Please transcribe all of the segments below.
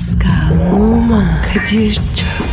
Pascal, Oman, Kadir çok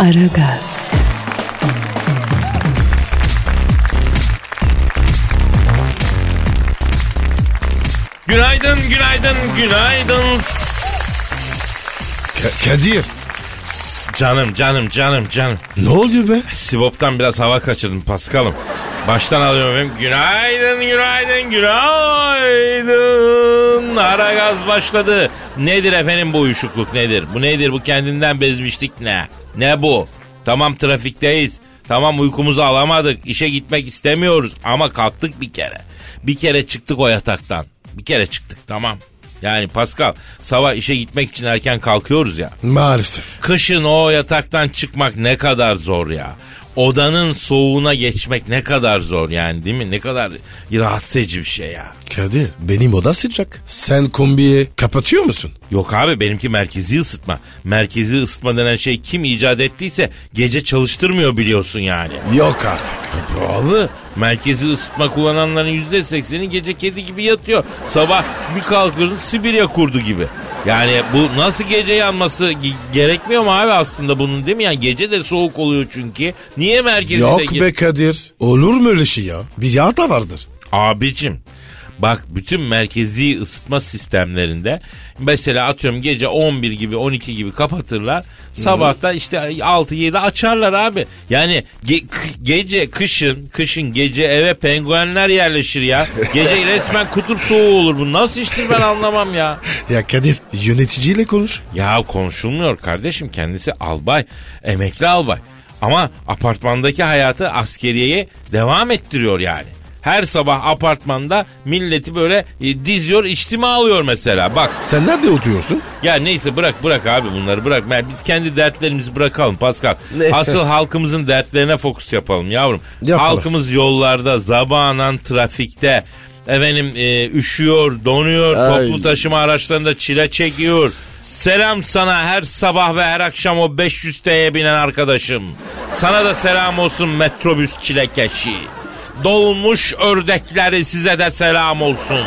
Aragaz, Günaydın, günaydın, günaydın. Ka- Kadir. Canım, canım, canım, canım. Ne oluyor be? Sibop'tan biraz hava kaçırdım Paskal'ım. Baştan alıyorum efendim. Günaydın, günaydın, günaydın. Ara gaz başladı. Nedir efendim bu uyuşukluk nedir? Bu nedir? Bu kendinden bezmişlik ne? Ne bu? Tamam trafikteyiz. Tamam uykumuzu alamadık. İşe gitmek istemiyoruz. Ama kalktık bir kere. Bir kere çıktık o yataktan. Bir kere çıktık tamam. Yani Pascal sabah işe gitmek için erken kalkıyoruz ya. Maalesef. Kışın o yataktan çıkmak ne kadar zor ya. Odanın soğuğuna geçmek ne kadar zor yani değil mi? Ne kadar rahatsız edici bir şey ya. Kadir benim oda sıcak. Sen kombiyi kapatıyor musun? Yok abi benimki merkezi ısıtma. Merkezi ısıtma denen şey kim icat ettiyse gece çalıştırmıyor biliyorsun yani. Yok artık. Pahalı. Merkezi ısıtma kullananların yüzde sekseni gece kedi gibi yatıyor. Sabah bir kalkıyorsun Sibirya kurdu gibi. Yani bu nasıl gece yanması ge- gerekmiyor mu abi aslında bunun değil mi? Yani gece de soğuk oluyor çünkü. Niye merkezde... Yok be Kadir. Olur mu öyle şey ya? Bir yağ da vardır. Abicim bak bütün merkezi ısıtma sistemlerinde mesela atıyorum gece 11 gibi 12 gibi kapatırlar. Sabahta işte 6-7 açarlar abi. Yani ge- gece kışın kışın gece eve penguenler yerleşir ya. Gece resmen kutup soğuğu olur bu. Nasıl iştir ben anlamam ya. Ya Kadir yöneticiyle konuş. Ya konuşulmuyor kardeşim kendisi albay, emekli albay. Ama apartmandaki hayatı askeriyeye devam ettiriyor yani. Her sabah apartmanda milleti böyle e, diziyor, içtima alıyor mesela. Bak Sen nerede oturuyorsun? ya neyse bırak bırak abi bunları bırak. Ben- Biz kendi dertlerimizi bırakalım Pascal. Ne? Asıl halkımızın dertlerine fokus yapalım yavrum. Yapalım. Halkımız yollarda, zabanan trafikte, efendim e, üşüyor, donuyor, Ay. toplu taşıma araçlarında çile çekiyor. Selam sana her sabah ve her akşam o 500 T'ye binen arkadaşım. Sana da selam olsun metrobüs çilekeşi. Dolmuş ördekleri size de selam olsun.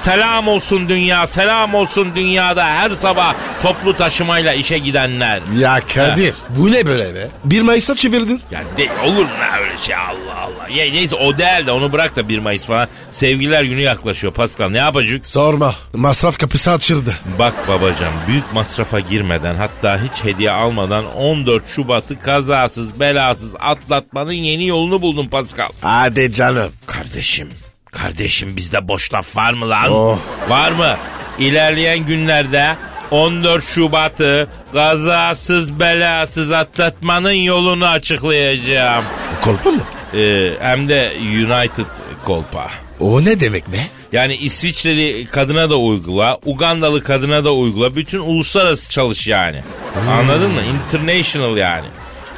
Selam olsun dünya, selam olsun dünyada her sabah toplu taşımayla işe gidenler. Ya Kadir bu ne böyle be? Bir Mayıs'a çevirdin. Ya de, olur mu öyle şey Allah Allah. Ya neyse o değil de onu bırak da 1 Mayıs falan. Sevgililer günü yaklaşıyor Pascal ne yapacak? Sorma. Masraf kapısı açıldı. Bak babacan büyük masrafa girmeden hatta hiç hediye almadan 14 Şubat'ı kazasız belasız atlatmanın yeni yolunu buldum Pascal. Hadi canım. Kardeşim, kardeşim bizde boş laf var mı lan? Oh. Var mı? İlerleyen günlerde 14 Şubat'ı kazasız belasız atlatmanın yolunu açıklayacağım. Kolpa mı? Ee, hem de United kolpa. O ne demek be? Yani İsviçreli kadına da uygula, Ugandalı kadına da uygula. Bütün uluslararası çalış yani. Anladın mı? International yani.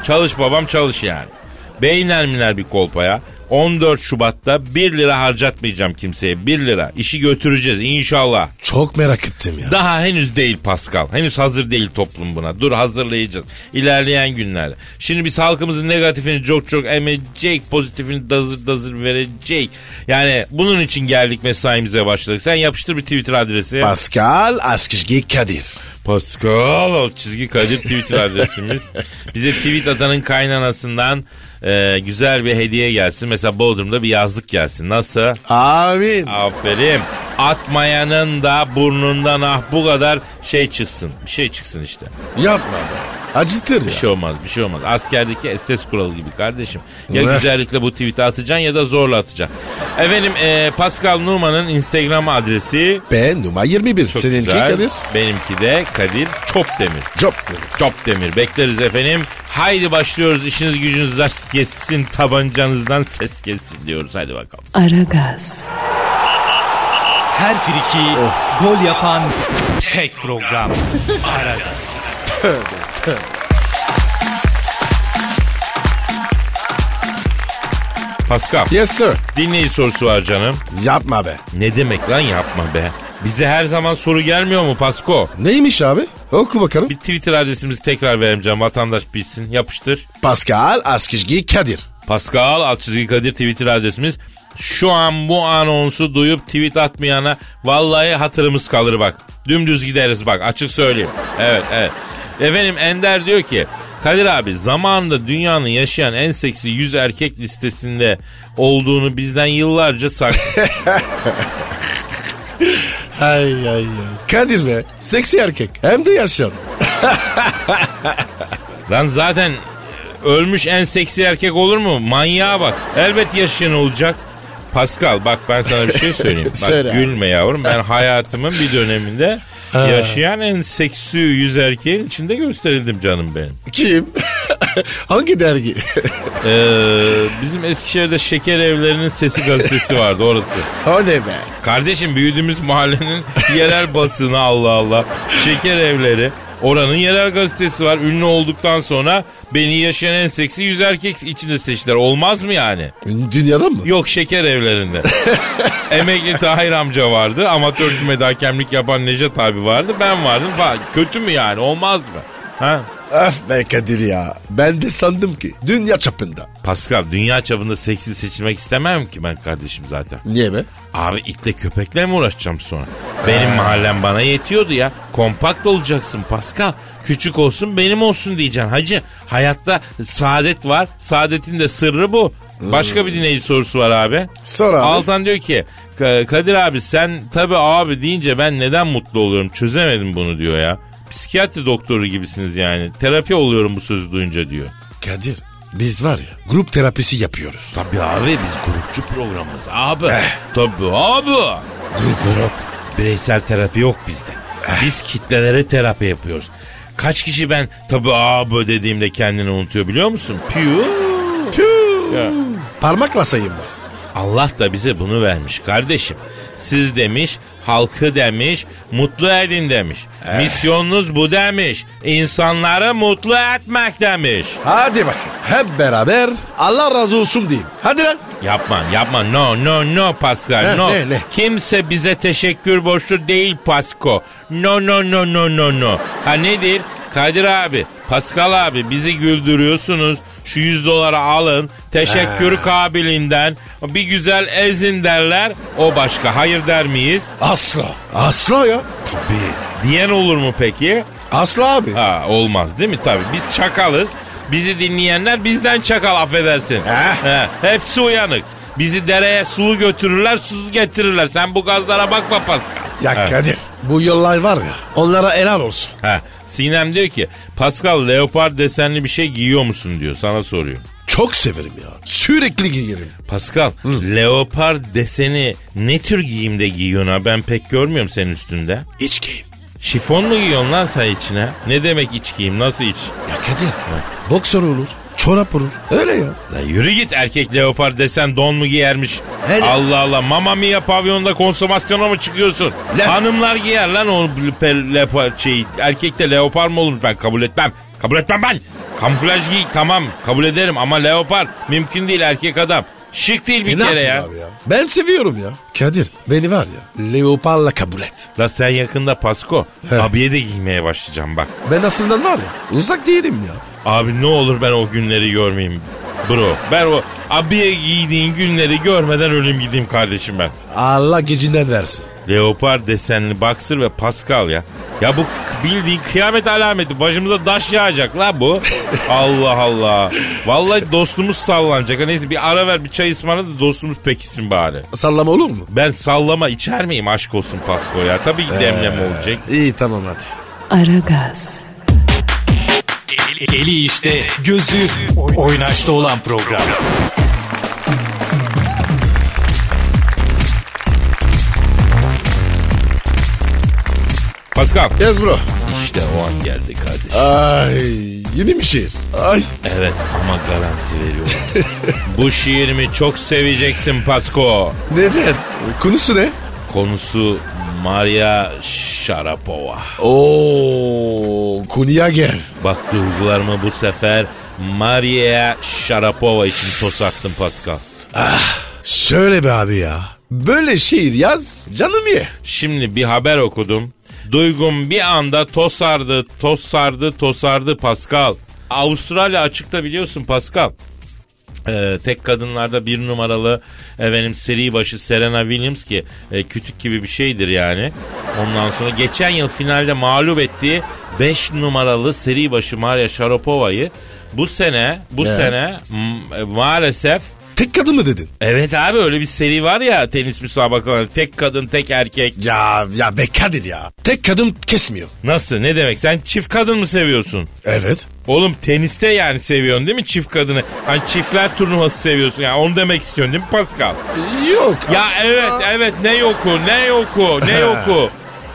Çalış babam çalış yani. Beynelminer bir kolpaya. 14 Şubat'ta 1 lira harcatmayacağım kimseye. 1 lira. İşi götüreceğiz inşallah. Çok merak ettim ya. Daha henüz değil Pascal. Henüz hazır değil toplum buna. Dur hazırlayacağız. İlerleyen günlerde. Şimdi biz halkımızın negatifini çok çok emecek, pozitifini dazır dazır verecek. Yani bunun için geldik mesaimize başladık. Sen yapıştır bir Twitter adresi. Pascal Askışgi Kadir. Pascal alt çizgi Kadir Twitter adresimiz. Bize tweet atanın kaynanasından e, güzel bir hediye gelsin. Mesela Bodrum'da bir yazlık gelsin. Nasıl? Amin. Aferin. Atmayanın da burnundan ah bu kadar şey çıksın. Bir şey çıksın işte. Yapma be. Acıtır Bir ya. şey olmaz bir şey olmaz. Askerdeki SS kuralı gibi kardeşim. Ya Ne? güzellikle bu tweet'i atacaksın ya da zorla atacaksın. Efendim e, Pascal Numan'ın Instagram adresi Ben numara 21. çok Seninki güzel. Kadir. Benimki de Kadir Çopdemir. Job. Çopdemir. Bekleriz efendim. Haydi başlıyoruz. İşiniz gücünüz rast kessin. Tabancanızdan ses kessin diyoruz. Hadi bakalım. Aragaz, Her friki gol yapan tek program. Aragaz. Pascal Yes sir. dinleyici sorusu var canım. Yapma be. Ne demek lan yapma be. Bize her zaman soru gelmiyor mu Pasko? Neymiş abi? Oku bakalım. Bir Twitter adresimizi tekrar verelim canım vatandaş bilsin. Yapıştır. Pascal Askizgi Kadir. Pascal alt çizgi Kadir Twitter adresimiz. Şu an bu anonsu duyup tweet atmayana vallahi hatırımız kalır bak. Dümdüz gideriz bak açık söyleyeyim. Evet evet. Efendim Ender diyor ki Kadir abi zamanında dünyanın yaşayan en seksi 100 erkek listesinde olduğunu bizden yıllarca sak. Ay ay ay. Kadir be. Seksi erkek. Hem de yaşayan. Lan zaten ölmüş en seksi erkek olur mu? Manyağa bak. Elbet yaşayan olacak. Pascal bak ben sana bir şey söyleyeyim. Bak Söyle gülme yavrum. Ben hayatımın bir döneminde yaşayan en seksi yüz erkeğin içinde gösterildim canım benim. Kim? Hangi dergi? Ee, bizim Eskişehir'de Şeker Evlerinin Sesi gazetesi vardı orası. o ne be? Kardeşim büyüdüğümüz mahallenin yerel basını Allah Allah. Şeker Evleri. Oranın yerel gazetesi var. Ünlü olduktan sonra beni yaşayan en seksi yüz erkek içinde seçtiler. Olmaz mı yani? Dünyada mı? Yok şeker evlerinde. Emekli Tahir amca vardı. Amatör kümede hakemlik yapan Necdet abi vardı. Ben vardım falan. Kötü mü yani? Olmaz mı? Ha? Öf be Kadir ya. Ben de sandım ki dünya çapında. Pascal dünya çapında seksi seçilmek istemem ki ben kardeşim zaten. Niye be? Abi itle köpekle mi uğraşacağım sonra? Benim mahallem bana yetiyordu ya. Kompakt olacaksın Pascal. Küçük olsun benim olsun diyeceksin hacı. Hayatta saadet var. Saadetin de sırrı bu. Başka bir dinleyici sorusu var abi. Sor abi. Altan diyor ki "Ka- Kadir abi sen tabi abi deyince ben neden mutlu oluyorum çözemedim bunu diyor ya. Psikiyatri doktoru gibisiniz yani. Terapi oluyorum bu sözü duyunca diyor. Kadir biz var ya grup terapisi yapıyoruz. Tabii abi biz grupçu programız abi. Tabii abi. Grup grup. Bireysel terapi yok bizde. Biz kitlelere terapi yapıyoruz. Kaç kişi ben tabii abi dediğimde kendini unutuyor biliyor musun? Piu. Ya. Parmakla sayılmaz. Allah da bize bunu vermiş kardeşim. Siz demiş, halkı demiş, mutlu edin demiş. Misyonunuz bu demiş. İnsanları mutlu etmek demiş. Hadi bakın hep beraber Allah razı olsun diyeyim. Hadi lan. Yapma yapma no no no Pascal Ne, no. ne, ne? Kimse bize teşekkür borçlu değil Pasko. No no no no no no. Ha nedir? Kadir abi, Pascal abi bizi güldürüyorsunuz. Şu 100 dolara alın. Teşekkür kabiliğinden bir güzel ezin derler. O başka. Hayır der miyiz? Asla. Asla ya. Tabii. Diyen olur mu peki? Asla abi. Ha olmaz değil mi? Tabii biz çakalız. Bizi dinleyenler bizden çakal affedersin. Heh. He, hepsi uyanık. Bizi dereye sulu götürürler, susuz getirirler. Sen bu gazlara bakma Pascal. Ya He. Kadir bu yollar var ya onlara helal olsun. He. Sinem diyor ki Pascal leopar desenli bir şey giyiyor musun diyor sana soruyor. Çok severim ya. Sürekli giyerim. Pascal leopar deseni ne tür giyimde giyiyorsun ha ben pek görmüyorum senin üstünde. İç giyim. Şifon mu giyiyorsun lan sen içine? Ne demek iç giyim nasıl iç? Ya Kadir boksör olur. Çorap olur. Öyle ya. La yürü git erkek leopar desen don mu giyermiş? Hele. Allah Allah Mamma Mia pavyonda konsomasyona mı çıkıyorsun? Le- Hanımlar giyer lan o le- leopar şey. Erkekte leopar mı olur ben kabul etmem. Kabul etmem ben. Kamuflaj giy tamam kabul ederim ama leopar mümkün değil erkek adam. Şık değil bir E ne kere ya. yapayım abi ya? Ben seviyorum ya. Kadir beni var ya leoparla kabul et. La sen yakında Pasko He. abiye de giymeye başlayacağım bak. Ben aslında var ya uzak değilim ya. Abi ne olur ben o günleri görmeyeyim. Bro ben o abiye giydiğin günleri görmeden ölüm gideyim kardeşim ben. Allah gecinden versin. Leopar desenli boxer ve Pascal ya. Ya bu bildiğin kıyamet alameti. Başımıza daş yağacak la bu. Allah Allah. Vallahi dostumuz sallanacak. Ha Neyse bir ara ver bir çay ısmarla da dostumuz pekişsin bari. Sallama olur mu? Ben sallama içer miyim aşk olsun Pasko ya. Tabii ki demleme olacak. İyi tamam hadi. Aragaz, Eli işte, gözü oynaşta olan program. Pascal. Yes bro. İşte o an geldi kardeşim. Ay yeni bir şiir. Ay Evet ama garanti veriyorum. Bu şiirimi çok seveceksin Pasko. neden? Konusu ne? Konusu Maria Sharapova. Oo, konuya gel. Bak duygularımı bu sefer Maria Sharapova için tosattım Pascal. Şöyle be abi ya. Böyle şiir yaz canım ye. Şimdi bir haber okudum. Duygum bir anda tosardı, tosardı, tosardı Pascal. Avustralya açıkta biliyorsun Pascal. Ee, tek kadınlarda bir numaralı efendim seri başı Serena Williams ki e, kütük gibi bir şeydir yani. Ondan sonra geçen yıl finalde mağlup ettiği 5 numaralı seri başı Maria Sharapova'yı bu sene bu Evet. sene e, maalesef Tek kadın mı dedin? Evet abi öyle bir seri var ya tenis müsabakaları. Tek kadın tek erkek. Ya ya be Kadir ya. Tek kadın kesmiyor. Nasıl ne demek sen çift kadın mı seviyorsun? Evet. Oğlum teniste yani seviyorsun değil mi çift kadını? Hani çiftler turnuvası seviyorsun yani onu demek istiyorsun değil mi Pascal? Yok. Ya aslında- evet evet ne yoku ne yoku ne yoku.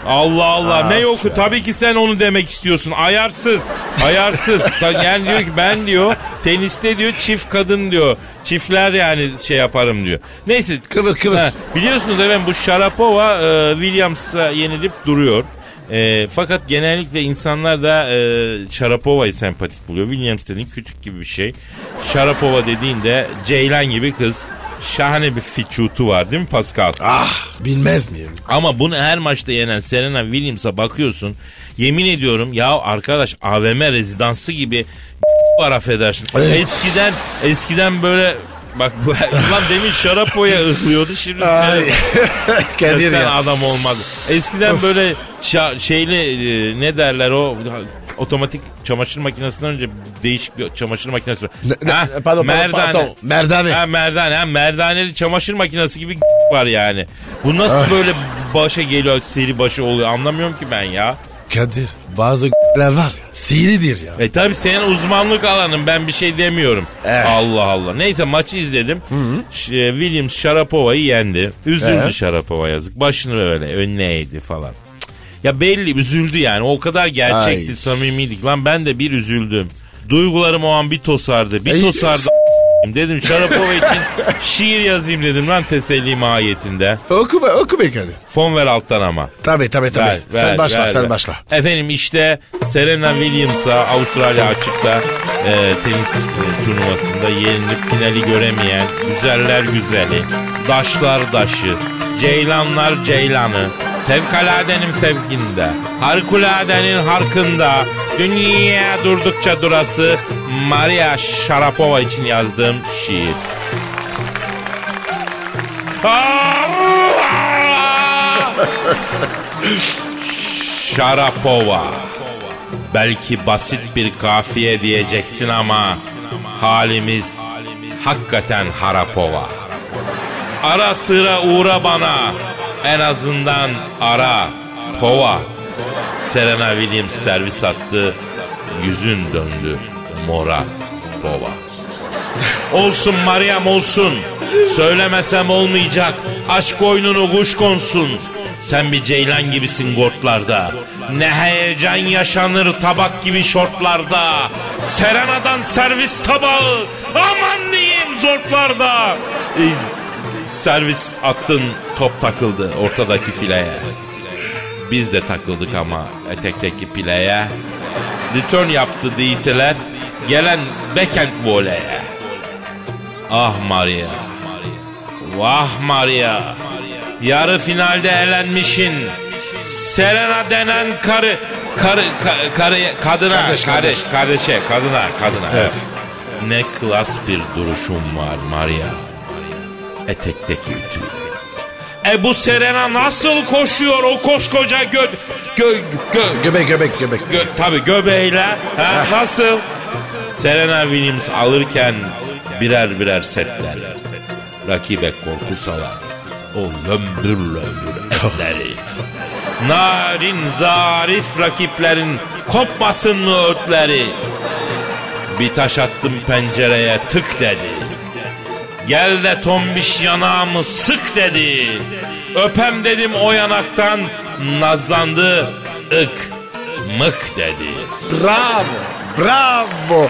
Allah Allah ne ya. tabii ki sen onu demek istiyorsun ayarsız ayarsız yani diyor ki ben diyor teniste diyor çift kadın diyor çiftler yani şey yaparım diyor. Neyse Kıvır kıvır. Ha, biliyorsunuz efendim bu Sharapova e, Williams'a yenilip duruyor. E, fakat genellikle insanlar da e, Sharapova'yı sempatik buluyor. Williams dediğin kütük gibi bir şey. Sharapova dediğinde Ceylan gibi kız. Şahane bir fiçutu var değil mi Pascal? Ah bilmez miyim? Ama bunu her maçta yenen Serena Williams'a bakıyorsun. Yemin ediyorum ya arkadaş AVM rezidansı gibi var affedersin. Eskiden eskiden böyle bak bu lan demin Şarapo'ya ıhlıyordu şimdi Kadir ya. adam olmadı. Eskiden böyle ça- şeyli e, ne derler o otomatik çamaşır makinesinden önce değişik bir çamaşır makinesi var. Ne- Ha, pardon, pardon, pardon. Merdane. Ha, merdane. Ha, merdaneli çamaşır makinesi gibi var yani. Bu nasıl böyle başa geliyor seri başı oluyor anlamıyorum ki ben ya. Kadir bazı var ya sihirlidir ya. E tabi senin uzmanlık alanın ben bir şey demiyorum. Evet. Allah Allah. Neyse maçı izledim. Ş- e, Williams Sharapova'yı yendi. Üzüldü Evet. Sharapova yazık. Başını böyle önüne eğdi falan. Ya belli üzüldü yani. O kadar gerçekti, Ay. samimiydik. Lan ben de bir üzüldüm. Duygularım o an bir tosardı. Bir Ay. tosardı. dedim Sharapova için şiir yazayım dedim lan teselli mahiyetinde. Oku be oku be Kadir. Fon ver alttan ama. Tabii tabii. Ver, sen ver, başla ver, sen ver. başla. Efendim işte Serena Williams'a Avustralya açıkta e, tenis e, turnuvasında yenilip finali göremeyen güzeller güzeli, daşlar daşı, ceylanlar ceylanı, fevkaladenin fevkinde, harikuladenin harkında, dünya durdukça durası Maria Sharapova için yazdığım şiir. Sharapova. Belki basit bir kafiye diyeceksin ama halimiz hakikaten harapova. Ara sıra uğra bana en azından ara pova. Serena Williams servis attı yüzün döndü mora pova. Olsun Mariam olsun. Söylemesem olmayacak. Aşk oyununu kuş konsun. Sen bir ceylan gibisin gortlarda. Ne heyecan yaşanır tabak gibi şortlarda. Serena'dan servis tabağı. Aman diyeyim zortlarda. Servis attın top takıldı ortadaki fileye. Biz de takıldık ama etekteki pileye. Return yaptı değilseler gelen backhand voleye. Ah Maria. Vah Maria. Yarı finalde elenmişin. Serena denen karı karı ka- karı kadına Kardeş, kardeş kardeş. kardeşe kadına kadına. Evet. Ne klas bir duruşun var Maria. Etekteki ütü. E bu Serena nasıl koşuyor o koskoca gö gö gö Göbek göbek göbek. Gö tabii göbeğiyle. Ha, nasıl? Serena Williams alırken birer birer setler. Rakibe korku salar. O lömbür lömbür etleri. Narin zarif rakiplerin kopmasın mı ötleri? Bir taş attım pencereye tık dedi. Gel de tombiş yanağımı sık dedi. Öpem dedim o yanaktan nazlandı ık mık dedi. Bravo. Bravo.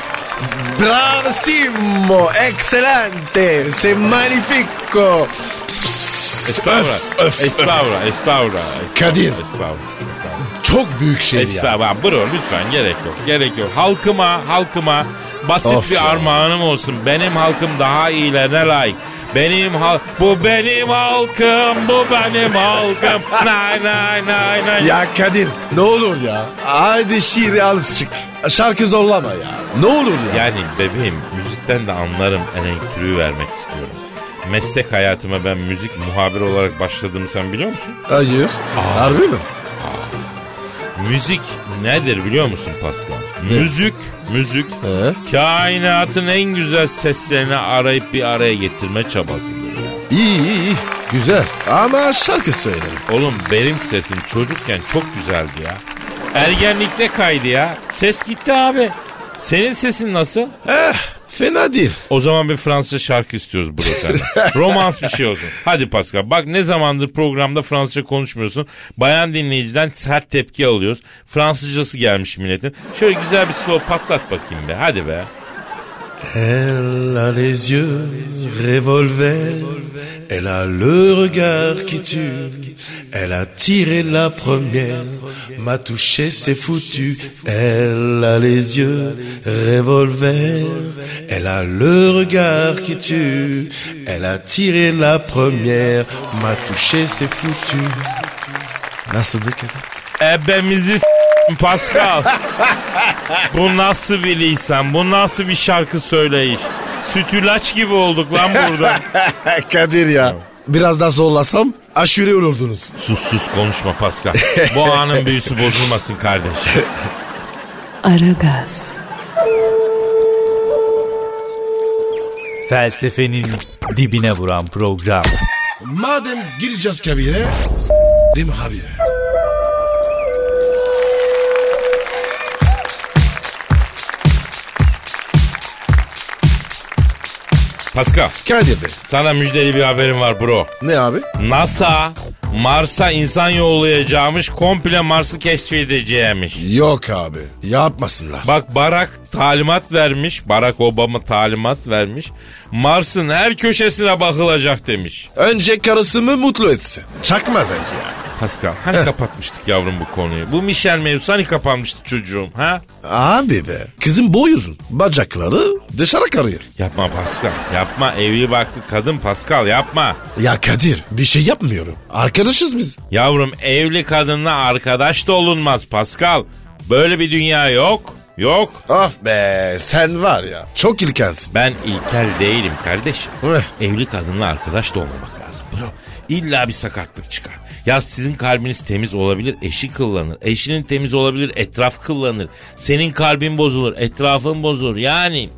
Bravissimo. Excelente. C'est magnifico. Estağfurullah. öf. Estağfurullah. Estağfurullah. Kadir. Estağfurullah. Çok büyük şey ya. Estağfurullah. Bro lütfen gerek yok. Gerek yok. Halkıma, halkıma basit Of bir ya. armağanım olsun. Benim halkım daha iyilerine layık. Benim hal bu benim halkım, bu benim halkım. Nay nay nay nay. Ya Kadir ne olur ya. Haydi şiiri al çık. Şarkı zorlama ya. Ne olur ya. Yani bebeğim müzikten de anlarım elektriği vermek istiyorum. Meslek hayatıma ben müzik muhabir olarak başladığımı sen biliyor musun? Hayır. Harbi mi? Müzik nedir biliyor musun Pascal? Müzik, müzik He? kainatın en güzel seslerini arayıp bir araya getirme çabasıdır ya. İyi iyi iyi. Güzel. Ama şarkı söylerim. Oğlum benim sesim çocukken çok güzeldi ya. Ergenlikte kaydı ya. Ses gitti abi. Senin sesin nasıl? Eh fena değil. O zaman bir Fransızca şarkı istiyoruz senden. Romans bir şey olsun. Hadi Pascal bak ne zamandır programda Fransızca konuşmuyorsun. Bayan dinleyiciden sert tepki alıyoruz. Fransızcası gelmiş milletin. Şöyle güzel bir slow patlat bakayım be. Hadi be. Elle a les yeux revolver, elle a le regard qui tue, elle a tiré la première, m'a touché, c'est foutu. Elle a les yeux revolver, elle a le regard qui tue, elle a tiré la première, m'a touché, c'est foutu. Nasıldı kadın? Pascal. bu nasıl bir lisan? Bu nasıl bir şarkı söyleyiş? Sütülaç gibi olduk lan burada. Kadir ya. Biraz daha zorlasam aşure olurdunuz. sus sus konuşma Pascal. Bu anın büyüsü bozulmasın kardeşim. Aragaz, Felsefenin dibine vuran program. Madem gireceğiz kabire, s**rim abi. Pascal Kadir Bey. sana müjdeli bir haberim var bro. Ne abi? NASA Mars'a insan yollayacağımış komple Mars'ı keşfedeceğimiş. Yok abi. Yapmasınlar. Bak Barack talimat vermiş. Barack Obama talimat vermiş. Mars'ın her köşesine bakılacak demiş. Önce karısımı mutlu etsin. Çakmaz önce ya. Pascal hani kapatmıştık yavrum bu konuyu. Bu Michel mevzusu hani kapanmıştı çocuğum ha? Abi be. Kızım boy uzun. Bacakları dışarı karıyor. Yapma Pascal yapma evli barklı kadın Pascal yapma. Ya Kadir bir şey yapmıyorum. Arkadaşız biz. Yavrum evli kadınla arkadaş da olunmaz Pascal. Böyle bir dünya yok. Yok. Of be sen var ya. Çok ilkensin. Ben ilkel değilim kardeşim. Eh. Evli kadınla arkadaş da olmamak lazım. Bro illa bir sakatlık çıkar. Ya sizin kalbiniz temiz olabilir, eşi kıllanır. Eşinin temiz olabilir, etraf kıllanır. Senin kalbin bozulur, etrafın bozulur. Yani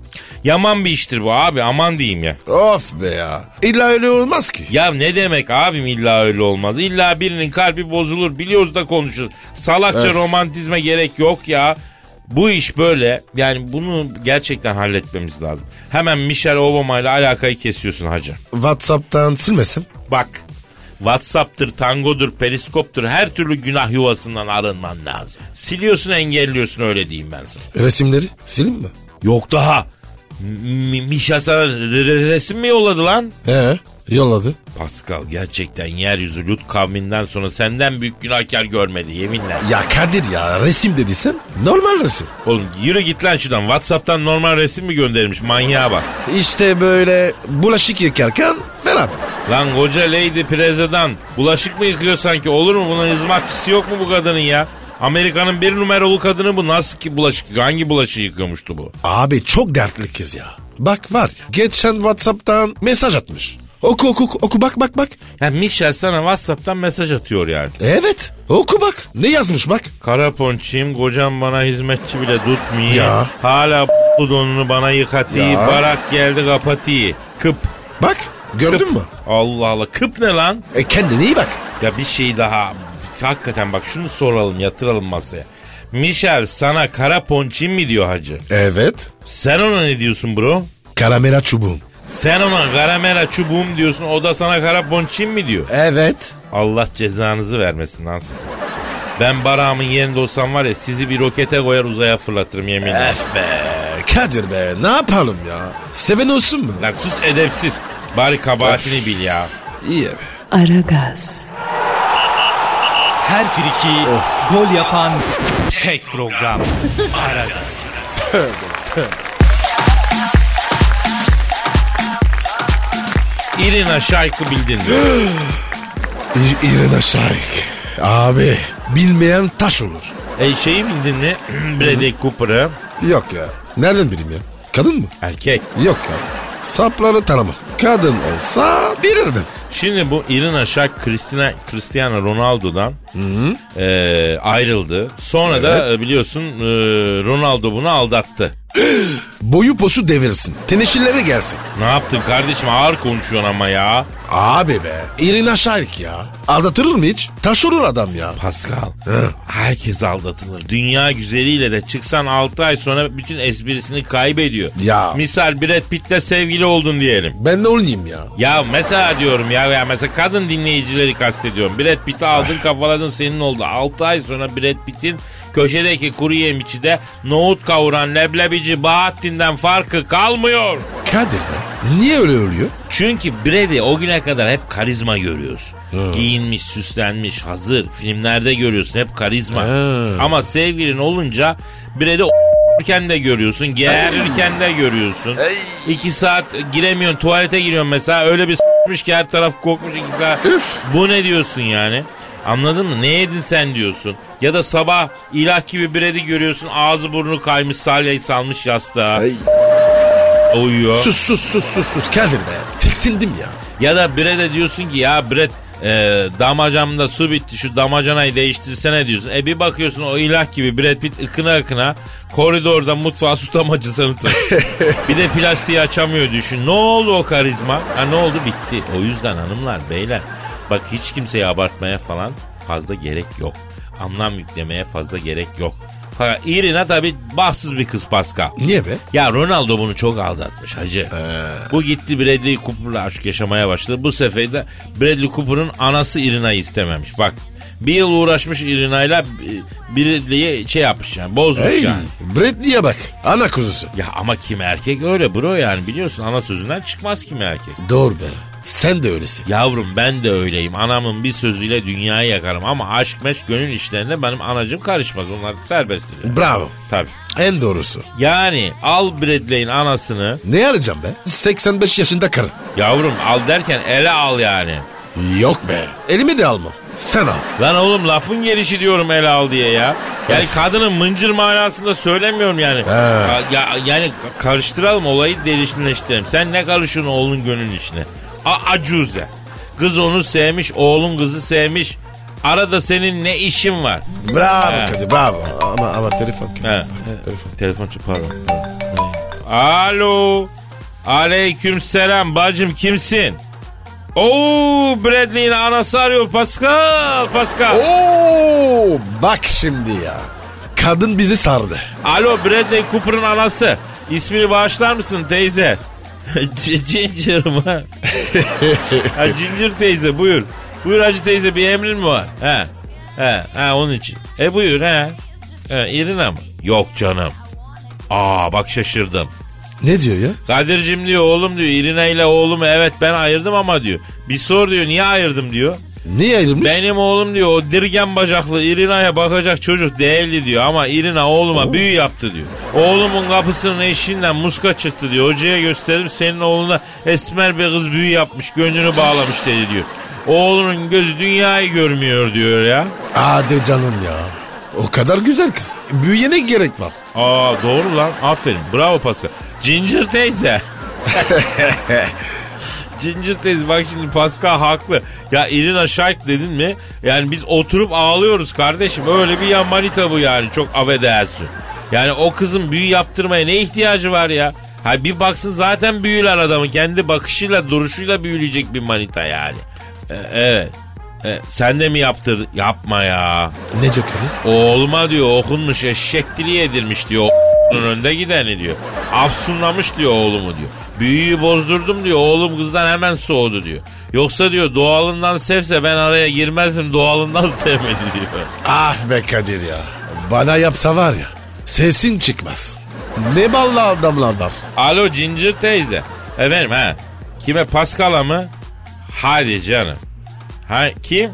yaman bir iştir bu abi aman diyeyim ya. Of be ya. İlla öyle olmaz ki. Ya ne demek abim illa öyle olmaz. İlla birinin kalbi bozulur biliyoruz da konuşuruz. Salakça Evet. romantizme gerek yok ya. Bu iş böyle yani bunu gerçekten halletmemiz lazım. Hemen Michelle Obama ile alakayı kesiyorsun hacı. Whatsapp'tan silmesin. Bak Whatsapp'tır, Tango'dur, Periskop'tur her türlü günah yuvasından arınman lazım. Siliyorsun engelliyorsun öyle diyeyim ben sana. Resimleri silin mi? Yok daha. M- Mişa sana re- re- resim mi yolladı lan? He yolladı. Pascal gerçekten yeryüzü Lut kavminden sonra senden büyük günahkar görmedi yeminle. Ya Kadir ya resim dediysen normal resim. Oğlum yürü git lan şuradan. Whatsapp'tan normal resim mi göndermiş manyağa bak. İşte böyle bulaşık yıkarken Ferhat. Lan koca Lady Preza'dan bulaşık mı yıkıyor sanki olur mu? Bunun hizmetçisi yok mu bu kadının ya? Amerika'nın bir numaralı kadını bu. Nasıl ki bulaşık? Hangi bulaşığı yıkıyormuştu bu? Abi çok dertli kız ya. Bak var ya geçen Whatsapp'tan mesaj atmış. Oku oku oku, bak bak bak. Ya Michel sana Whatsapp'tan mesaj atıyor yani. Evet oku bak. Ne yazmış bak. Kara ponçiyim kocam bana hizmetçi bile tutmuyor. Ya. Hala bu donunu bana yıkatıyor. Barak geldi kapatıyor. Kıp. Bak gördün mü? Allah Allah. Kıp ne lan? E kendine iyi bak. Ya bir şey daha. Hakikaten bak şunu soralım yatıralım masaya. Michel sana kara ponçin mi diyor hacı? Evet. Sen ona ne diyorsun bro? Karamela çubuğum. Sen ona karamela çubuğum diyorsun o da sana kara ponçin mi diyor? Evet. Allah cezanızı vermesin lan size. Ben barağımın yerinde olsam var ya sizi bir rokete koyar uzaya fırlatırım yeminle. Ef be. Kadir be ne yapalım ya. Seven olsun mu? Lan sus edepsiz. Bari kabahatini bil ya. İyi be. Aragaz, Her friki gol yapan tek program. Aragaz. İrina Şayk'ı bildin mi? İ- İrina Şahik. Abi bilmeyen taş olur. e şeyi bildin mi? Bradley Cooper'ı. Yok ya. Nereden bileyim ya? Kadın mı? Erkek. Yok ya. Sapları tanımam. Kadın olsa bilirdim. Şimdi bu Irina Shayk Christina, Cristiano Ronaldo'dan e, ayrıldı. Sonra da e, biliyorsun e, Ronaldo bunu aldattı. Boyu posu devirsin. Teneşirlere gelsin. Ne yaptın kardeşim ağır konuşuyorsun ama ya. Abi be. İrina Şahik ya. Aldatırır mı hiç? Taş olur adam ya. Pascal herkes aldatılır. Dünya güzeliyle de çıksan 6 ay sonra bütün esprisini kaybediyor. Ya. Misal Brad Pitt'le sevgili oldun diyelim. Ben ne olayım ya? Ya mesela diyorum ya, ya mesela kadın dinleyicileri kastediyorum. Brad Pitt'i aldın kafaladın senin oldu. 6 ay sonra Brad Pitt'in köşedeki kuru yemişçide nohut kavuran leblebici Bahattin'den farkı kalmıyor. Kadir be. Niye öyle oluyor? Çünkü Brad'i o güne kadar hep karizma görüyorsun. Giyinmiş, süslenmiş, hazır. Filmlerde görüyorsun hep karizma. Ha. Ama sevgilin olunca o**urken de görüyorsun, geğerirken de görüyorsun. İki saat giremiyorsun, tuvalete giriyorsun mesela. Öyle bir s**mış ki her taraf kokmuş iki saat. Bu ne diyorsun yani? Anladın mı? Ne yedin sen diyorsun. Ya da sabah ilah gibi Brad'i görüyorsun. Ağzı burnu kaymış, salyayı salmış yastığa. Ay. Uyuyor. Sus sus sus sus sus. Kadir be. Tiksindim ya. Ya da Brad'e diyorsun ki ya Brad e, damacamda su bitti şu damacanayı değiştirsene diyorsun. E bir bakıyorsun o ilah gibi Brad Pitt ıkına ıkına koridorda mutfağa su damacasını taşıyor. bir de plastiği açamıyor düşün. Ne oldu o karizma? Ha ne oldu bitti. O yüzden hanımlar beyler bak hiç kimseyi abartmaya falan fazla gerek yok. Anlam yüklemeye fazla gerek yok. Fakat Irina tabi bahtsız bir kız Pascal. Niye be? Ya Ronaldo bunu çok aldatmış hacı. Bu gitti Bradley Cooper'la aşk yaşamaya başladı. Bu sefer de Bradley Cooper'ın anası Irina'yı istememiş. Bak bir yıl uğraşmış Irina'yla e, Bradley'e şey yapmış yani bozmuş Hey. yani. Bradley'e bak. Ana kuzusu. Ya ama kim erkek öyle bro yani biliyorsun ana sözünden çıkmaz kim erkek. Doğru be. Sen de öylesin. Yavrum ben de öyleyim. Anamın bir sözüyle dünyayı yakarım. Ama aşk meşk gönül işlerine benim anacım karışmaz. Onlar serbesttir. Yani. Bravo. Tabii. En doğrusu. Yani al Bradley'in anasını. Ne arayacağım be? 85 yaşında karı. Yavrum al derken ele al yani. Yok be. Elimi de almam. Sen al. Lan oğlum lafın gelişi diyorum ele al diye ya. Yani kadının mıncır manasında söylemiyorum yani. Ya, ya- yani ka- karıştıralım olayı delişleştirelim. Sen ne karışıyorsun oğlun gönül işine? A acuze. Kız onu sevmiş, oğlun kızı sevmiş. Arada senin ne işin var? Bravo He. Kadir bravo. Ama ama telefon. He. Telefon. Telefon ç- pardon. Alo. Aleyküm selam bacım kimsin? Oo Bradley'in anası arıyor Pascal. Pascal. Oo, bak şimdi ya. Kadın bizi sardı. Alo Bradley Cooper'ın anası. İsmini bağışlar mısın teyze? Ginger mı? ha, Ginger teyze buyur. Buyur Hacı teyze bir emrin mi var? He. He, he onun için. E buyur he. He Irina mı? Yok canım. Aa bak şaşırdım. Ne diyor ya? Kadir'cim diyor oğlum diyor İrina ile oğlumu evet ben ayırdım ama diyor. Bir sor diyor niye ayırdım diyor. Niye ayrılmış? Benim oğlum diyor o dirgen bacaklı Irina'ya bakacak çocuk değildi diyor ama Irina oğluma büyü yaptı diyor. Oğlumun kapısının eşiğinden muska çıktı diyor. Hocaya gösterdim senin oğluna esmer bir kız büyü yapmış gönlünü bağlamış dedi diyor. Oğlunun gözü dünyayı görmüyor diyor ya. Hadi canım ya. O kadar güzel kız. Büyüye ne gerek var? Aa doğru lan aferin bravo Pascal. Ginger teyze. Ginger teyze bak şimdi Pascal haklı. Ya Irina Shayk dedin mi? Yani biz oturup ağlıyoruz kardeşim. Öyle bir yan manita bu yani çok affedersin. Yani o kızın büyü yaptırmaya ne ihtiyacı var ya? Ha bir baksın zaten büyüler adamı. Kendi bakışıyla duruşuyla büyüleyecek bir manita yani. E, evet. E, sen de mi yaptır? Yapma ya. Ne Kadir? Oğluma diyor okunmuş eşek dili yedirmiş diyor. O**'nun önde gideni diyor. Afsunlamış diyor oğlumu diyor. Büyüyü bozdurdum diyor. Oğlum kızdan hemen soğudu diyor. Yoksa diyor doğalından sevse ben araya girmezdim doğalından sevmedi diyor. Ah be Kadir ya. Bana yapsa var ya. Sesin çıkmaz. Ne ballı adamlar var. Alo Ginger teyze. Efendim ha. Kime Pascal'a mı? Hadi canım. Ha kim?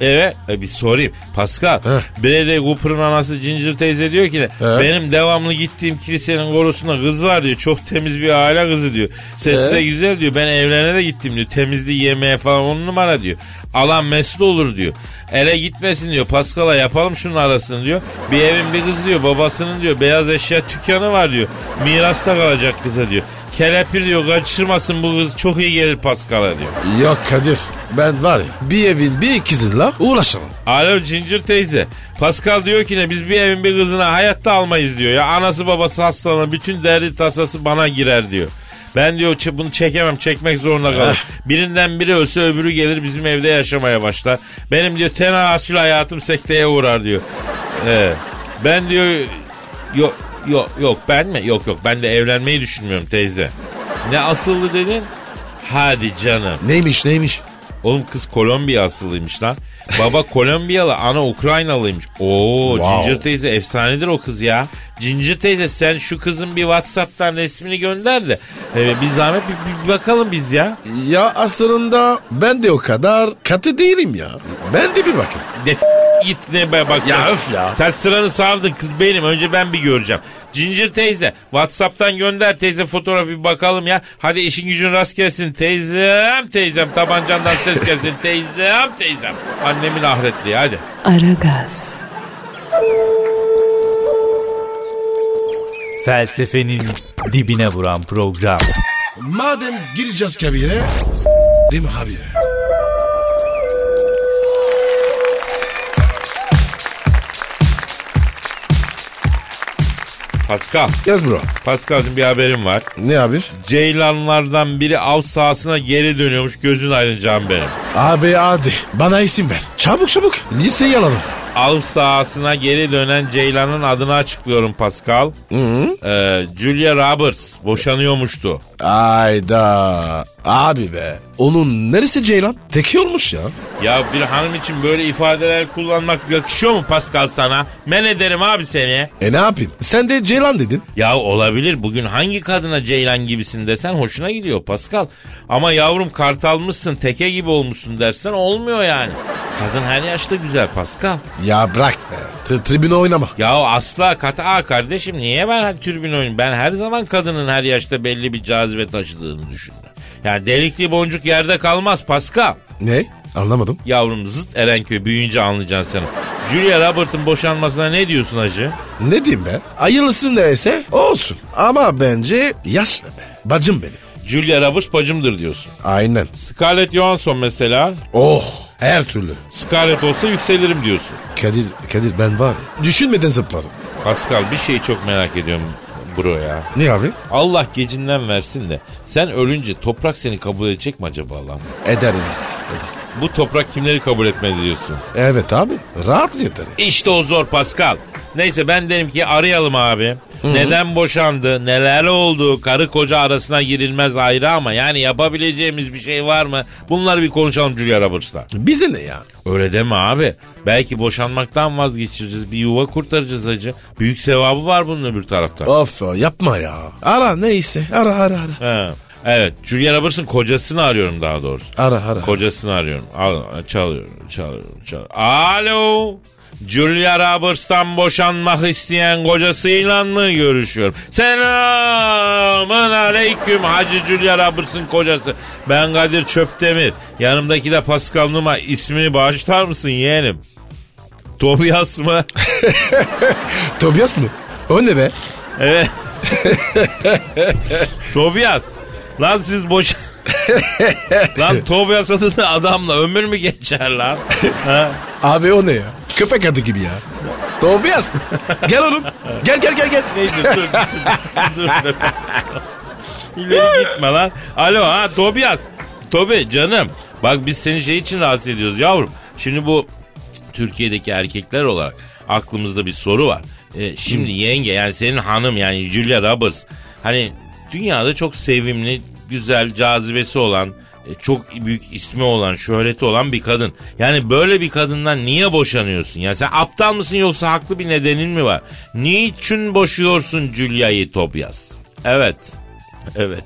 Evet e, bir sorayım. Pascal, Heh. Bradley Cooper'ın anası Ginger teyze diyor ki He. benim devamlı gittiğim kilisenin korusunda kız var diyor. Çok temiz bir aile kızı diyor. Sesi de güzel diyor. Ben evlerine de gittim diyor. Temizliği yemeğe falan on numara diyor. Alan mesut olur diyor. Ele gitmesin diyor. Pascal'a yapalım şunun arasını diyor. Bir evin bir kızı diyor. Babasının diyor beyaz eşya dükkanı var diyor. Mirasta kalacak kıza diyor. Kelepir diyor kaçırmasın bu kız çok iyi gelir Pascal'a diyor. Yok Kadir ben var ya bir evin bir ikizilla uğraşamam. Alo Ginger teyze. Pascal diyor ki ne biz bir evin bir kızına hayatta almayız diyor ya. Anası babası hastalanır bütün derdi tasası bana girer diyor. Ben diyor "ç- bunu çekemem çekmek zorunda kalır. Birinden biri ölse öbürü gelir bizim evde yaşamaya başlar. Benim diyor tenasül hayatım sekteye uğrar diyor. Ee, ben diyor yok yok yok ben mi? Yok yok ben de evlenmeyi düşünmüyorum teyze. Ne asıllı dedin? Hadi canım. Neymiş neymiş? Oğlum kız Kolombiya asıllıymış lan. Baba Kolombiyalı, ana Ukraynalıymış. Oo, Wow. Ginger teyze efsanedir o kız ya. Ginger teyze sen şu kızın bir Whatsapp'tan resmini gönder de e, bir zahmet bir, bir bakalım biz ya. Ya aslında ben de o kadar katı değilim ya. Ben de bir bakın. De s- git ne be bak. Ya öf ya. Sen sıranı sardın kız benim. Önce ben bir göreceğim. Ginger teyze Whatsapp'tan gönder teyze fotoğrafı bir bakalım ya. Hadi işin gücün rast gelsin teyzem teyzem tabancandan ses gelsin teyzem teyzem. Annemin ahretliği hadi. Aragaz, Felsefenin dibine vuran program. Madem gireceğiz kabire s**rim abi. Pascal. Yaz bro. Pascal'cığım bir haberim var. Ne abi? Ceylanlardan biri av sahasına geri dönüyormuş. Gözün aydın can benim. Abi hadi bana isim ver. Çabuk çabuk. Liseyi alalım. Av sahasına geri dönen Ceylan'ın adını açıklıyorum Pascal. Ee, Julia Roberts boşanıyormuştu. Ayda. Abi be. Onun neresi Ceylan? Teki olmuş ya. Ya bir hanım için böyle ifadeler kullanmak yakışıyor mu Pascal sana? Men ederim abi seni. E ne yapayım? Sen de Ceylan dedin. Ya olabilir bugün hangi kadına Ceylan gibisin desen hoşuna gidiyor Pascal. Ama yavrum kartalmışsın teke gibi olmuşsun dersen olmuyor yani. Kadın her yaşta güzel Pascal. Ya bırak be. T- tribüne oynama. Ya asla kata kardeşim niye ben türbün oyun? Ben her zaman kadının her yaşta belli bir cazibe taşıdığını düşündüm. Yani delikli boncuk yerde kalmaz Pascal. Ne? Anlamadım. Yavrum zıt Erenköy büyüyünce anlayacaksın sen. Julia Robert'ın boşanmasına ne diyorsun hacı? Ne diyeyim be? Hayırlısı neyse olsun. Ama bence yaşlı be. Bacım benim. Julia Roberts bacımdır diyorsun. Aynen. Scarlett Johansson mesela. Oh her türlü. Scarlett olsa yükselirim diyorsun. Kadir, Kadir ben var ya düşünmeden zıplarım. Pascal bir şeyi çok merak ediyorum bro ya. Ne abi? Allah gecinden versin de sen ölünce toprak seni kabul edecek mi acaba lan? Eder eder. eder. Bu toprak kimleri kabul etmedi diyorsun? Evet abi rahat yeter. İşte o zor Pascal. Neyse ben derim ki arayalım abi. Neden boşandı? Neler oldu? Karı koca arasına girilmez ayrı ama yani yapabileceğimiz bir şey var mı? Bunları bir konuşalım Julia Roberts'la. Bize ne ya? Öyle deme abi. Belki boşanmaktan vazgeçireceğiz. Bir yuva kurtaracağız hacı. Büyük sevabı var bunun öbür tarafta. Of yapma ya. Ara neyse ara ara ara. He. Evet. Julia Roberts'ın kocasını arıyorum daha doğrusu. Ara ara. Kocasını arıyorum. Al, çalıyorum, çalıyorum, çalıyorum. Alo. Julia Roberts'tan boşanmak isteyen kocasıyla mı görüşüyorum? Selamun aleyküm Hacı Julia Roberts'ın kocası. Ben Kadir Çöptemir. Yanımdaki de Pascal Numa. İsmini bağışlar mısın yeğenim? Tobias mı? Tobias mı? O ne be? Evet. Tobias. Lan siz boş... lan Tobias adında adamla ömür mü geçer lan? Abi o ne ya? Köpek adı gibi ya. Tobias. gel oğlum. Gel gel gel gel. Neyse dur. dur, dur. İleri gitme lan. Alo ha Tobias. Tobi canım. Bak biz seni şey için rahatsız ediyoruz yavrum. Şimdi bu Türkiye'deki erkekler olarak aklımızda bir soru var. Ee, şimdi yenge yani senin hanım yani Julia Roberts. Hani dünyada çok sevimli, güzel, cazibesi olan, e, çok büyük ismi olan, şöhreti olan bir kadın. Yani böyle bir kadından niye boşanıyorsun? Ya sen aptal mısın yoksa haklı bir nedenin mi var? Niçin boşuyorsun Julia'yı Tobias? Evet. Evet.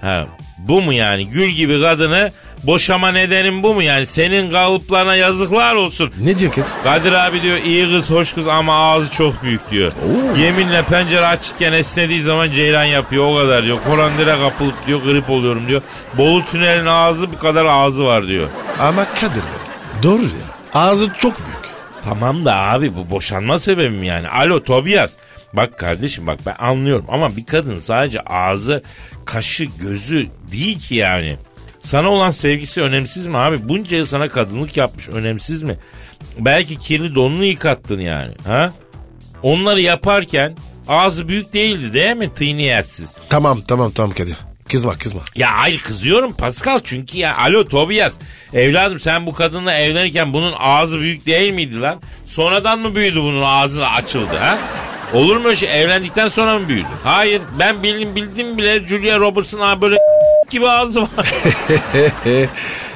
Ha, bu mu yani? Gül gibi kadını Boşama nedenin bu mu yani? Senin kalıplarına yazıklar olsun. Ne diyor Kadir? Kadir abi diyor iyi kız hoş kız ama ağzı çok büyük diyor. Yeminle pencere açıkken esnediği zaman ceylan yapıyor o kadar diyor. Korandire kapılıp diyor grip oluyorum diyor. Bolu tünelin ağzı bir kadar ağzı var diyor. Ama Kadir Bey. Doğru ya. Ağzı çok büyük. Tamam da abi bu boşanma sebebim yani. Alo Tobias. Bak kardeşim bak ben anlıyorum ama bir kadın sadece ağzı, kaşı, gözü değil ki yani. Sana olan sevgisi önemsiz mi abi? Bunca yıl sana kadınlık yapmış önemsiz mi? Belki kirli donunu yıkattın yani. Ha? Onları yaparken ağzı büyük değildi değil mi? Tıyniyetsiz. Tamam tamam tamam Kadir. Kızma kızma. Ya hayır kızıyorum Pascal çünkü ya alo Tobias evladım sen bu kadınla evlenirken bunun ağzı büyük değil miydi lan? Sonradan mı büyüdü bunun ağzı açıldı ha? Olur mu öyle şey evlendikten sonra mı büyüdü? Hayır ben bildim bildim bile Julia Roberts'ın abi böyle gibi ağzı var.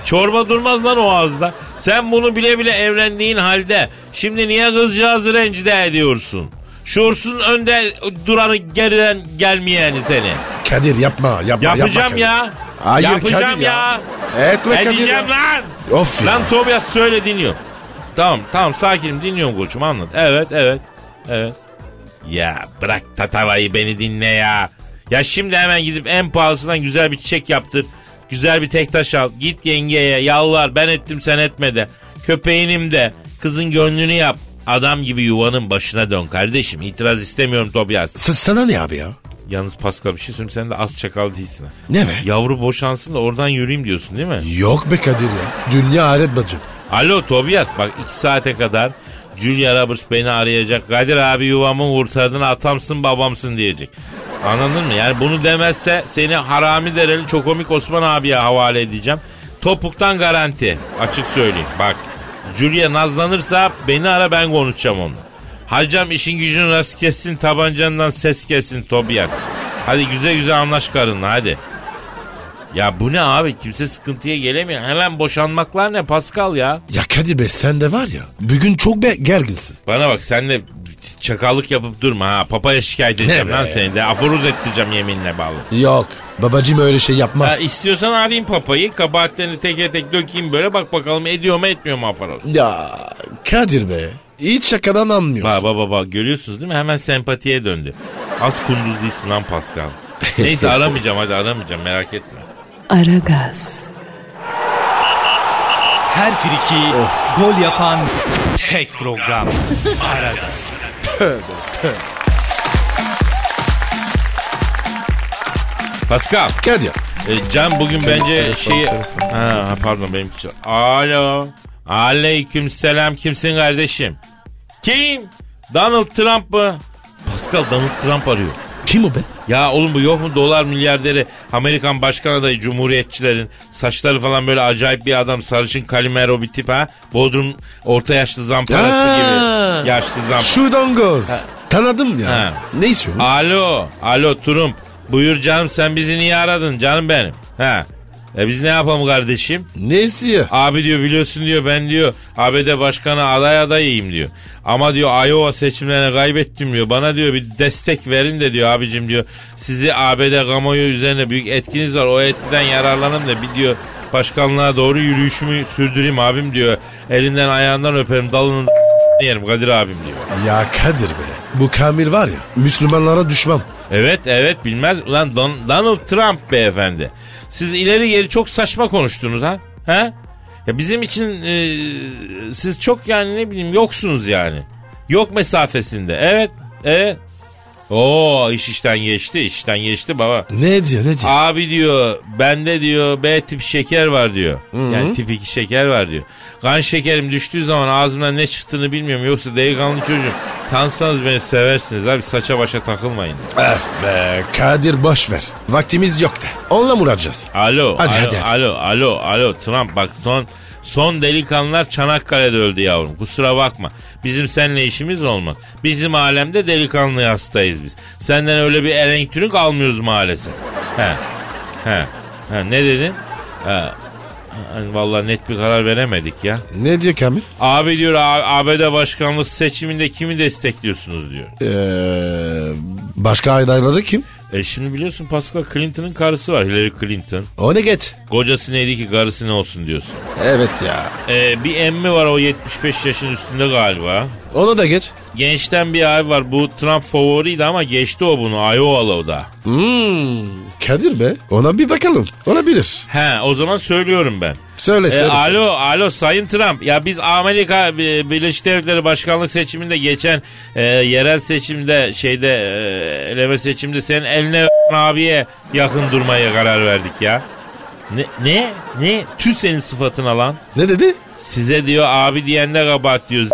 Çorba durmaz lan o ağızda. Sen bunu bile bile evlendiğin halde şimdi niye kızcağızı rencide ediyorsun? Şuursuz önde duranı geriden gelmeyeni seni. Kadir yapma yapma Yapacağım yapma ya. Hayır Yapacağım Kadir ya. ya. Etme Kadir Edeceğim lan. Of ya. Lan Tobias söyle dinliyorum. Tamam tamam sakinim dinliyorum koçum anlat. Evet evet evet. Ya bırak tatavayı beni dinle ya. Ya şimdi hemen gidip en pahalısından güzel bir çiçek yaptır. Güzel bir tek taş al. Git yengeye yalvar ben ettim sen etmedi. Köpeğinim de kızın gönlünü yap. Adam gibi yuvanın başına dön kardeşim. İtiraz istemiyorum Tobias. S- sana ne abi ya? Yalnız Pascal bir şey söyleyeyim sen de az çakal değilsin ha. Ne be? Yavru boşansın da oradan yürüyeyim diyorsun değil mi? Yok be Kadir ya. Dünya alet bacım. Alo Tobias bak iki saate kadar Julia Roberts beni arayacak. Kadir abi yuvamı kurtardın atamsın babamsın diyecek. Anladın mı? Yani bunu demezse seni harami dereli çokomik Osman abiye havale edeceğim. Topuktan garanti. Açık söyleyeyim. Bak Julia nazlanırsa beni ara ben konuşacağım onunla. Hacam işin gücünü rast kessin tabancandan ses kessin Tobias. Hadi güzel güzel anlaş karınla hadi. Ya bu ne abi kimse sıkıntıya gelemiyor. Hemen boşanmaklar ne Pascal ya? Ya Kadir Bey sen de var ya. Bugün çok be gerginsin. Bana bak sen de çakallık yapıp durma ha. Papaya şikayet edeceğim lan be? seni de. Aforoz ettireceğim yeminle bağlı. Yok. Babacım öyle şey yapmaz. istiyorsan arayayım papayı. Kabahatlerini teke tek dökeyim böyle. Bak bakalım ediyor mu etmiyor mu aforoz. Ya Kadir Bey. Hiç şakadan anmıyorsun. Bak bak görüyorsunuz değil mi? Hemen sempatiye döndü. Az kunduz değilsin lan Pascal. Neyse aramayacağım hadi aramayacağım merak etme. Aragaz, Her friki gol yapan tek program. Aragaz. Pascal. Kadir. E, Can bugün bence telefon, şeyi... telefon. Ha, pardon benimki. çal- Alo. Aleyküm selam. Kimsin kardeşim? Kim? Donald Trump mı? Pascal Donald Trump arıyor. Kim o be? Ya oğlum bu yok mu dolar milyarderi Amerikan başkan adayı cumhuriyetçilerin saçları falan böyle acayip bir adam sarışın kalimero bir tip ha Bodrum orta yaşlı zamparası Aa, gibi yaşlı zamp. Shoot goes. Tanıdım ya. Ha. Ne istiyorsun? Alo alo Trump buyur canım sen bizi niye aradın canım benim ha e biz ne yapalım kardeşim? Ne istiyor? Abi diyor biliyorsun diyor ben diyor ABD başkanı aday adayıyım diyor. Ama diyor Iowa seçimlerini kaybettim diyor. Bana diyor bir destek verin de diyor abicim diyor. Sizi ABD kamuoyu üzerine büyük etkiniz var. O etkiden yararlanın da bir diyor başkanlığa doğru yürüyüşümü sürdüreyim abim diyor. Elinden ayağından öperim dalının yerim Kadir abim diyor. Ya Kadir be. Bu Kamil var ya Müslümanlara düşman. Evet evet bilmez. Ulan Don- Donald Trump beyefendi. Siz ileri geri çok saçma konuştunuz ha? Ha? Ya bizim için e, siz çok yani ne bileyim yoksunuz yani. Yok mesafesinde. Evet. Evet. Oo iş işten geçti işten geçti baba. Ne diyor ne diyor? Abi diyor bende diyor B tip şeker var diyor. Yani tip 2 şeker var diyor. Kan şekerim düştüğü zaman ağzımdan ne çıktığını bilmiyorum. Yoksa delikanlı çocuğum. Tanısanız beni seversiniz abi saça başa takılmayın. Öf be Kadir boş ver. Vaktimiz yok da. Onunla mı uğraşacağız? Alo, Hadi, alo, hadi, hadi. alo, alo, alo, Trump bak son son delikanlılar Çanakkale'de öldü yavrum. Kusura bakma. Bizim seninle işimiz olmaz. Bizim alemde delikanlı hastayız biz. Senden öyle bir elektrik almıyoruz maalesef. He. He. He ne dedin? He. Hani vallahi net bir karar veremedik ya. Ne diyor Kamil? Abi diyor ABD başkanlık seçiminde kimi destekliyorsunuz diyor. Ee, başka adayları kim? E şimdi biliyorsun Pascal Clinton'ın karısı var Hillary Clinton. O ne geç? Kocası neydi ki karısı ne olsun diyorsun. Evet ya. E, bir emmi var o 75 yaşın üstünde galiba. Onu da geç. Gençten bir ay var bu Trump favoriydi ama geçti o bunu Iowalı o da. Hmm, Kadir be. Ona bir bakalım. Olabilir. He o zaman söylüyorum ben. Söyle E, söyle. alo alo Sayın Trump ya biz Amerika e, Birleşik Devletleri Başkanlık seçiminde geçen e, yerel seçimde şeyde e, eleme seçimde senin eline abiye yakın durmaya karar verdik ya. Ne ne ne tüh senin sıfatına lan. Ne dedi? Size diyor abi diyen de kabahat diyor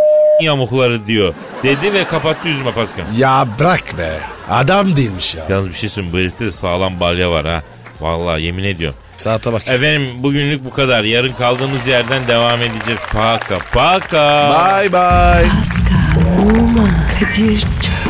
yamukları diyor. Dedi ve kapattı yüzüme Pascal. Ya bırak be. Adam değilmiş ya. Yalnız bir şey söyleyeyim bu herifte de sağlam balya var ha. Vallahi yemin ediyorum. Saate bak. Efendim bugünlük bu kadar. Yarın kaldığımız yerden devam edeceğiz. Paka paka. Bye bye. Pascal, Oman, Kadir çok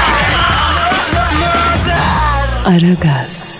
Aragaz.